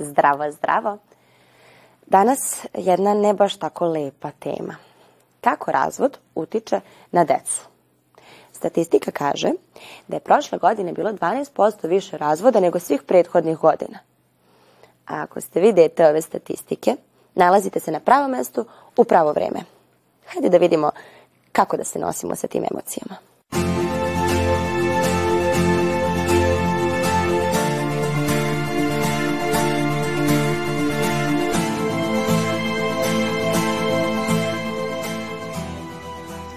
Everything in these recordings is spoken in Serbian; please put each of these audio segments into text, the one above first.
Zdravo, zdravo. Danas jedna ne baš tako lepa tema. Kako razvod utiče na decu? Statistika kaže da je prošle godine bilo 12% više razvoda nego svih prethodnih godina. A ako ste vi dete ove statistike, nalazite se na pravom mestu u pravo vreme. Hajde da vidimo kako da se nosimo sa tim emocijama.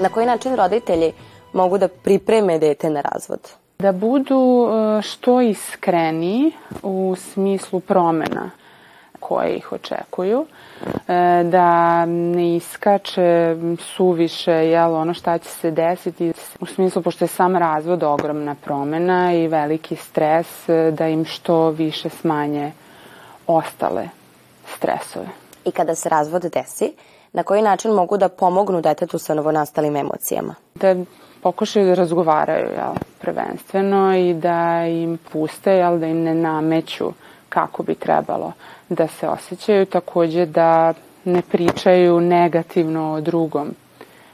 Na koji način roditelji mogu da pripreme dete na razvod? Da budu e, što iskreniji u smislu promena koje ih očekuju, e, da ne iskače suviše jel, ono šta će se desiti, u smislu pošto je sam razvod ogromna promena i veliki stres, e, da im što više smanje ostale stresove. I kada se razvod desi, na koji način mogu da pomognu detetu sa novonastalim emocijama? da pokušaju da razgovaraju jel, prvenstveno i da im puste, jel, da im ne nameću kako bi trebalo da se osjećaju, takođe da ne pričaju negativno o drugom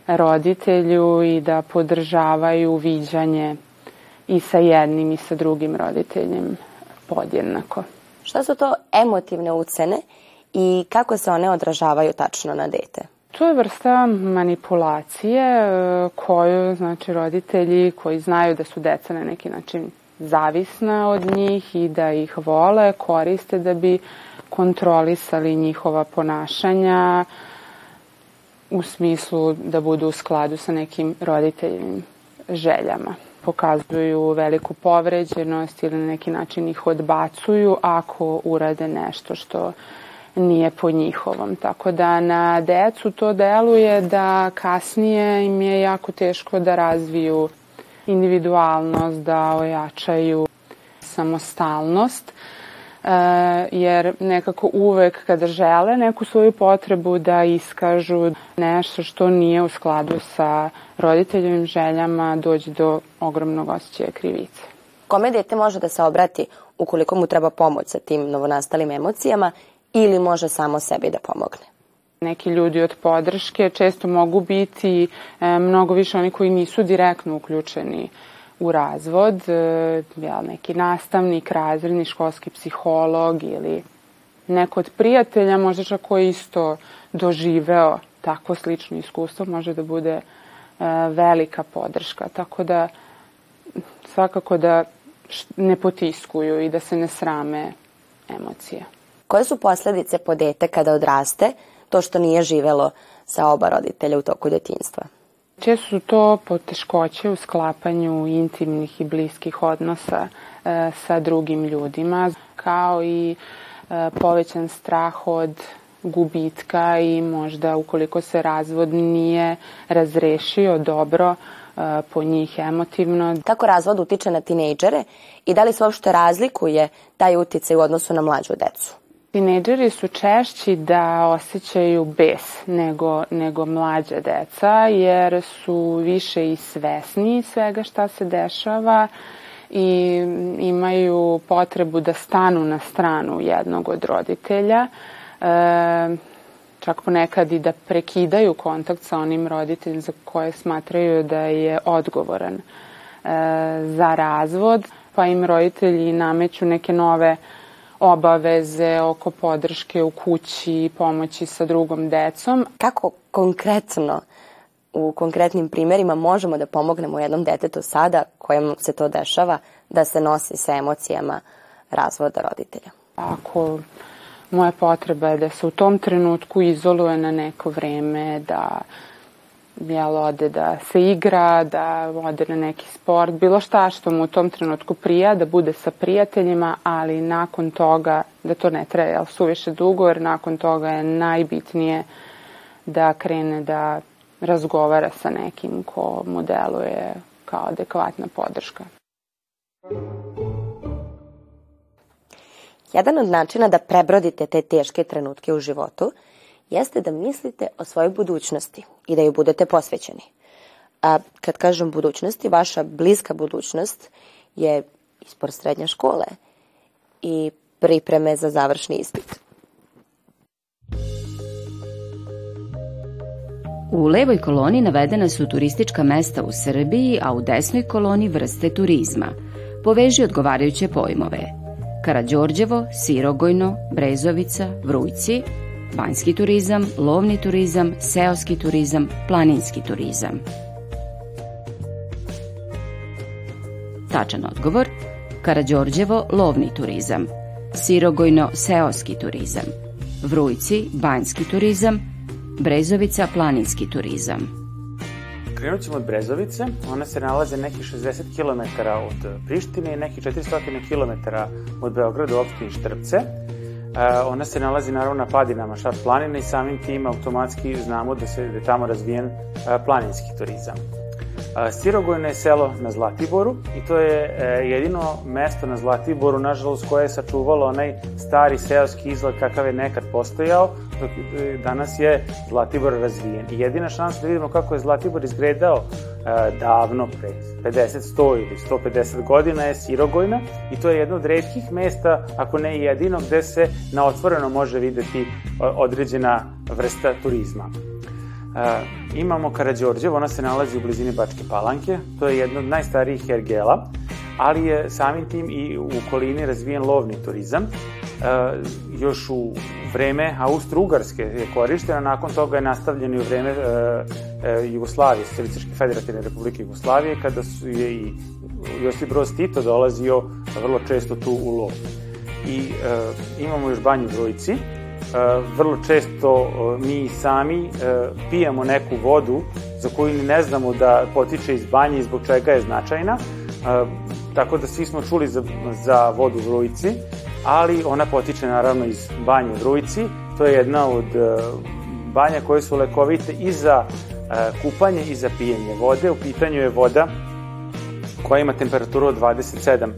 roditelju i da podržavaju viđanje i sa jednim i sa drugim roditeljem podjednako. Šta su to emotivne ucene i kako se one odražavaju tačno na dete? To je vrsta manipulacije e, koju znači roditelji koji znaju da su deca na neki način zavisna od njih i da ih vole koriste da bi kontrolisali njihova ponašanja u smislu da budu u skladu sa nekim roditeljnim željama. Pokazuju veliku povređenost ili na neki način ih odbacuju ako urade nešto što nije po njihovom. Tako da na decu to deluje da kasnije im je jako teško da razviju individualnost, da ojačaju samostalnost, e, jer nekako uvek kada žele neku svoju potrebu da iskažu nešto što nije u skladu sa roditeljevim željama, dođe do ogromnog osjećaja krivice. Kome dete može da se obrati ukoliko mu treba pomoć sa tim novonastalim emocijama ili može samo sebi da pomogne? Neki ljudi od podrške često mogu biti e, mnogo više oni koji nisu direktno uključeni u razvod, e, neki nastavnik, razredni, školski psiholog ili neko od prijatelja, možda čak koji je isto doživeo takvo slično iskustvo, može da bude e, velika podrška. Tako da svakako da ne potiskuju i da se ne srame emocije. Koje su posledice po dete kada odraste, to što nije živelo sa oba roditelja u toku detinjstva? Često su to poteškoće u sklapanju intimnih i bliskih odnosa e, sa drugim ljudima, kao i e, povećan strah od gubitka i možda ukoliko se razvod nije razrešio dobro e, po njih emotivno. Kako razvod utiče na tinejdžere i da li se uopšte razlikuje taj uticaj u odnosu na mlađu decu? Tinejdžeri su češći da osjećaju bes nego, nego mlađa deca, jer su više i svesni svega šta se dešava i imaju potrebu da stanu na stranu jednog od roditelja, e, čak ponekad i da prekidaju kontakt sa onim roditeljem za koje smatraju da je odgovoran e, za razvod, pa im roditelji nameću neke nove obaveze oko podrške u kući, pomoći sa drugom decom. Kako konkretno u konkretnim primerima možemo da pomognemo jednom detetu sada kojem se to dešava da se nosi sa emocijama razvoda roditelja? Ako moja potreba je da se u tom trenutku izoluje na neko vreme, da jel, ode da se igra, da ode na neki sport, bilo šta što mu u tom trenutku prija, da bude sa prijateljima, ali nakon toga, da to ne traje jel, suviše dugo, jer nakon toga je najbitnije da krene da razgovara sa nekim ko mu deluje kao adekvatna podrška. Jedan od načina da prebrodite te teške trenutke u životu jeste da mislite o svojoj budućnosti i da ju budete posvećeni. A kad kažem budućnosti, vaša bliska budućnost je ispor srednje škole i pripreme za završni ispit. U levoj koloni navedena su turistička mesta u Srbiji, a u desnoj koloni vrste turizma. Poveži odgovarajuće pojmove. Karađorđevo, Sirogojno, Brezovica, Vrujci, banjski turizam, lovni turizam, seoski turizam, planinski turizam. Tačan odgovor Karađorđevo, lovni turizam, Sirogojno, seoski turizam, Vrujci, banjski turizam, Brezovica, planinski turizam. Krenut ćemo od Brezovice. Ona se nalaze nekih 60 km od Prištine i nekih 400 km od Beograda u opštini Štrpce. Ona se nalazi naravno na padinama Šar planine i samim tim automatski znamo da, se, da je tamo razvijen planinski turizam. Sirogojno je selo na Zlatiboru i to je e, jedino mesto na Zlatiboru, nažalost, koje je sačuvalo onaj stari seoski izgled kakav je nekad postojao, dok e, danas je Zlatibor razvijen. I jedina šansa da vidimo kako je Zlatibor izgledao e, davno, pre 50, 100 ili 150 godina je Sirogojna i to je jedno od redkih mesta, ako ne jedino, gde se na otvoreno može videti određena vrsta turizma. E, imamo Karadžorđevo, ona se nalazi u blizini Bačke Palanke, to je jedno od najstarijih ergela, ali je samim tim i u okolini razvijen lovni turizam. E, još u vreme Austro-Ugarske je korištena, nakon toga je nastavljen i u vreme e, e, Jugoslavije, Socialističke federativne republike Jugoslavije, kada su je i Josip Broz Tito dolazio vrlo često tu u lov. I imamo još banju E, vrlo često mi sami pijemo neku vodu za koju ni ne znamo da potiče iz banje i zbog čega je značajna. Tako da svi smo čuli za, za vodu Rujici, ali ona potiče naravno iz banje u Rujici. To je jedna od banja koje su lekovite i za kupanje i za pijenje vode. U pitanju je voda koja ima temperaturu od 27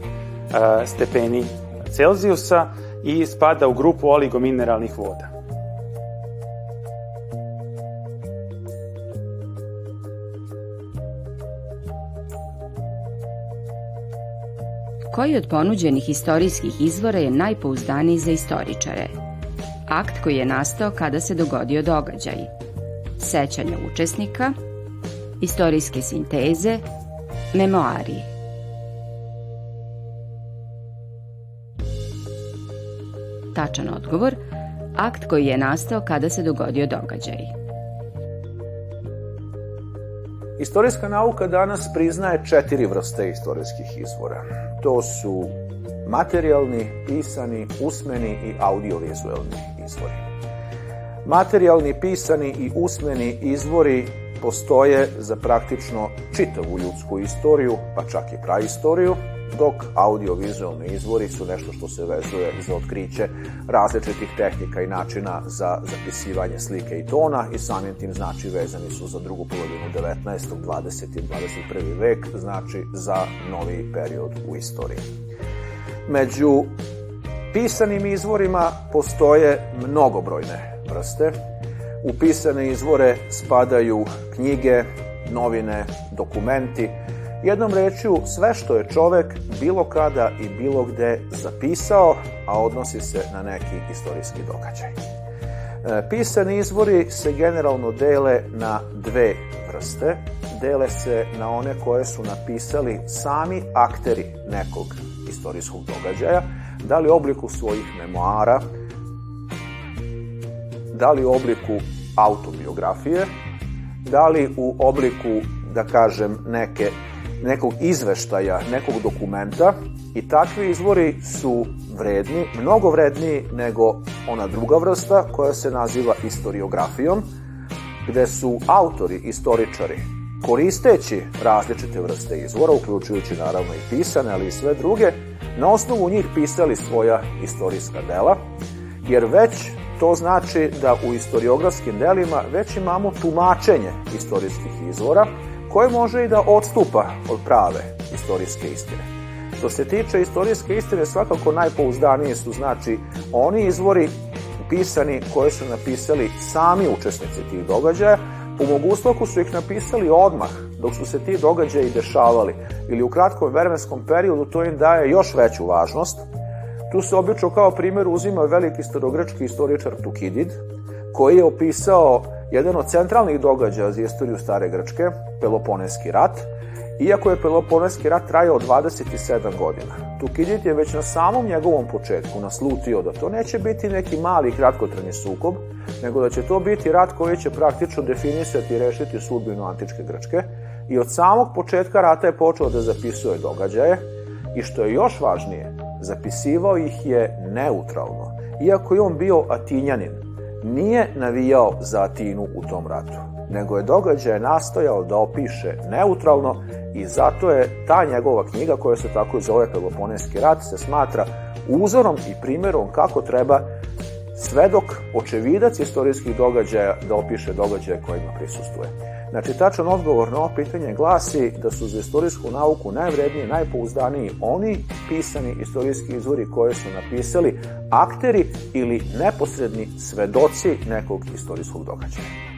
stepeni Celzijusa i spada u grupu oligomineralnih voda. Koji od ponuđenih istorijskih izvora je najpouzdaniji za istoričare? Akt koji je nastao kada se dogodio događaj. Sećanja učesnika, istorijske sinteze, memoari. tačan odgovor, akt koji je nastao kada se dogodio događaj. Istorijska nauka danas priznaje četiri vrste istorijskih izvora. To su materijalni, pisani, usmeni i audiovizualni izvori. Materijalni, pisani i usmeni izvori postoje za praktično čitavu ljudsku istoriju, pa čak i praistoriju, dok audiovizualni izvori su nešto što se vezuje za otkriće različitih tehnika i načina za zapisivanje slike i tona i samim tim znači vezani su za drugu polovinu 19. 20. i 21. vek, znači za novi period u istoriji. Među pisanim izvorima postoje mnogobrojne vrste. U pisane izvore spadaju knjige, novine, dokumenti, Jednom rečju, sve što je čovek bilo kada i bilo gde zapisao, a odnosi se na neki istorijski događaj. E, pisani izvori se generalno dele na dve vrste. Dele se na one koje su napisali sami akteri nekog istorijskog događaja, da li u obliku svojih memoara, da li u obliku autobiografije, da li u obliku, da kažem, neke nekog izveštaja, nekog dokumenta i takvi izvori su vredni, mnogo vredniji nego ona druga vrsta koja se naziva historiografijom, gde su autori, istoričari, koristeći različite vrste izvora, uključujući naravno i pisane, ali i sve druge, na osnovu njih pisali svoja istorijska dela, jer već to znači da u istoriografskim delima već imamo tumačenje istorijskih izvora, koje može i da odstupa od prave istorijske istine. Što se tiče istorijske istine, svakako najpouzdaniji su znači oni izvori pisani koje su napisali sami učesnici tih događaja, u Mogusloku su ih napisali odmah, dok su se ti događaji dešavali, ili u kratkom vremenskom periodu to im daje još veću važnost. Tu se obično kao primjer uzima veliki starogrečki istoričar Tukidid, koji je opisao jedan od centralnih događaja za istoriju Stare Grčke, Peloponeski rat, iako je Peloponeski rat trajao 27 godina. Tukidid je već na samom njegovom početku naslutio da to neće biti neki mali kratkotrajni sukob, nego da će to biti rat koji će praktično definisati i rešiti sudbinu antičke Grčke i od samog početka rata je počeo da zapisuje događaje i što je još važnije, zapisivao ih je neutralno. Iako je on bio Atinjanin, nije navijao za Atinu u tom ratu, nego je događaj nastojao da opiše neutralno i zato je ta njegova knjiga koja se tako zove Peloponeski rat se smatra uzorom i primjerom kako treba svedok, očevidac istorijskih događaja da opiše događaje kojima prisustuje. Znači, tačan odgovor na ovo pitanje glasi da su za istorijsku nauku najvredniji, najpouzdaniji oni pisani istorijski izvori koje su napisali akteri ili neposredni svedoci nekog istorijskog događaja.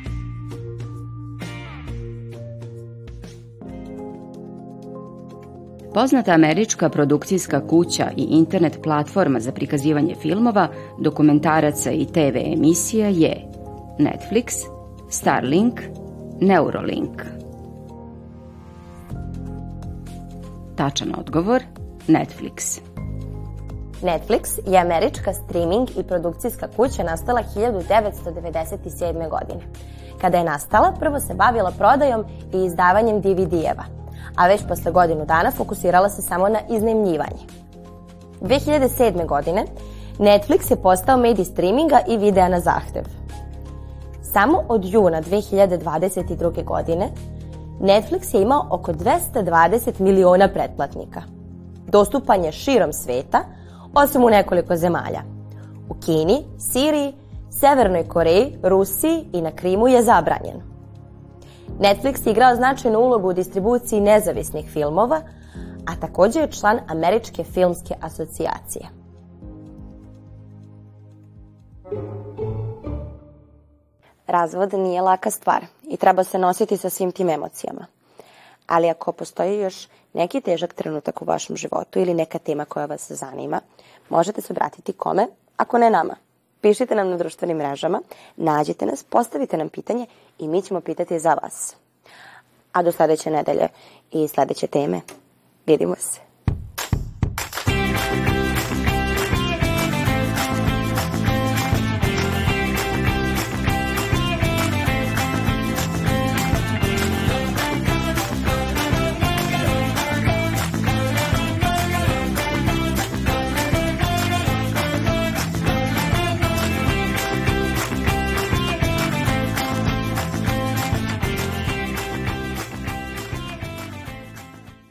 Poznata američka produkcijska kuća i internet platforma za prikazivanje filmova, dokumentaraca i TV emisija je Netflix, Starlink, Neurolink. Tačan odgovor Netflix. Netflix je američka streaming i produkcijska kuća nastala 1997. godine. Kada je nastala, prvo se bavila prodajom i izdavanjem DVD-eva, a već posle godinu dana fokusirala se samo na iznajmljivanje. 2007. godine Netflix je postao medij streaminga i videa na zahtev. Samo od juna 2022. godine Netflix je imao oko 220 miliona pretplatnika. Dostupan je širom sveta, osim u nekoliko zemalja. U Kini, Siriji, Severnoj Koreji, Rusiji i na Krimu je zabranjen. Netflix je igrao značajnu ulogu u distribuciji nezavisnih filmova, a takođe je član Američke filmske asocijacije. Razvod nije laka stvar i treba se nositi sa svim tim emocijama. Ali ako postoji još neki težak trenutak u vašem životu ili neka tema koja vas zanima, možete se obratiti kome, ako ne nama. Pišite nam na društvenim mrežama, nađite nas, postavite nam pitanje i mi ćemo pitati za vas. A do sledeće nedelje i sledeće teme vidimo se.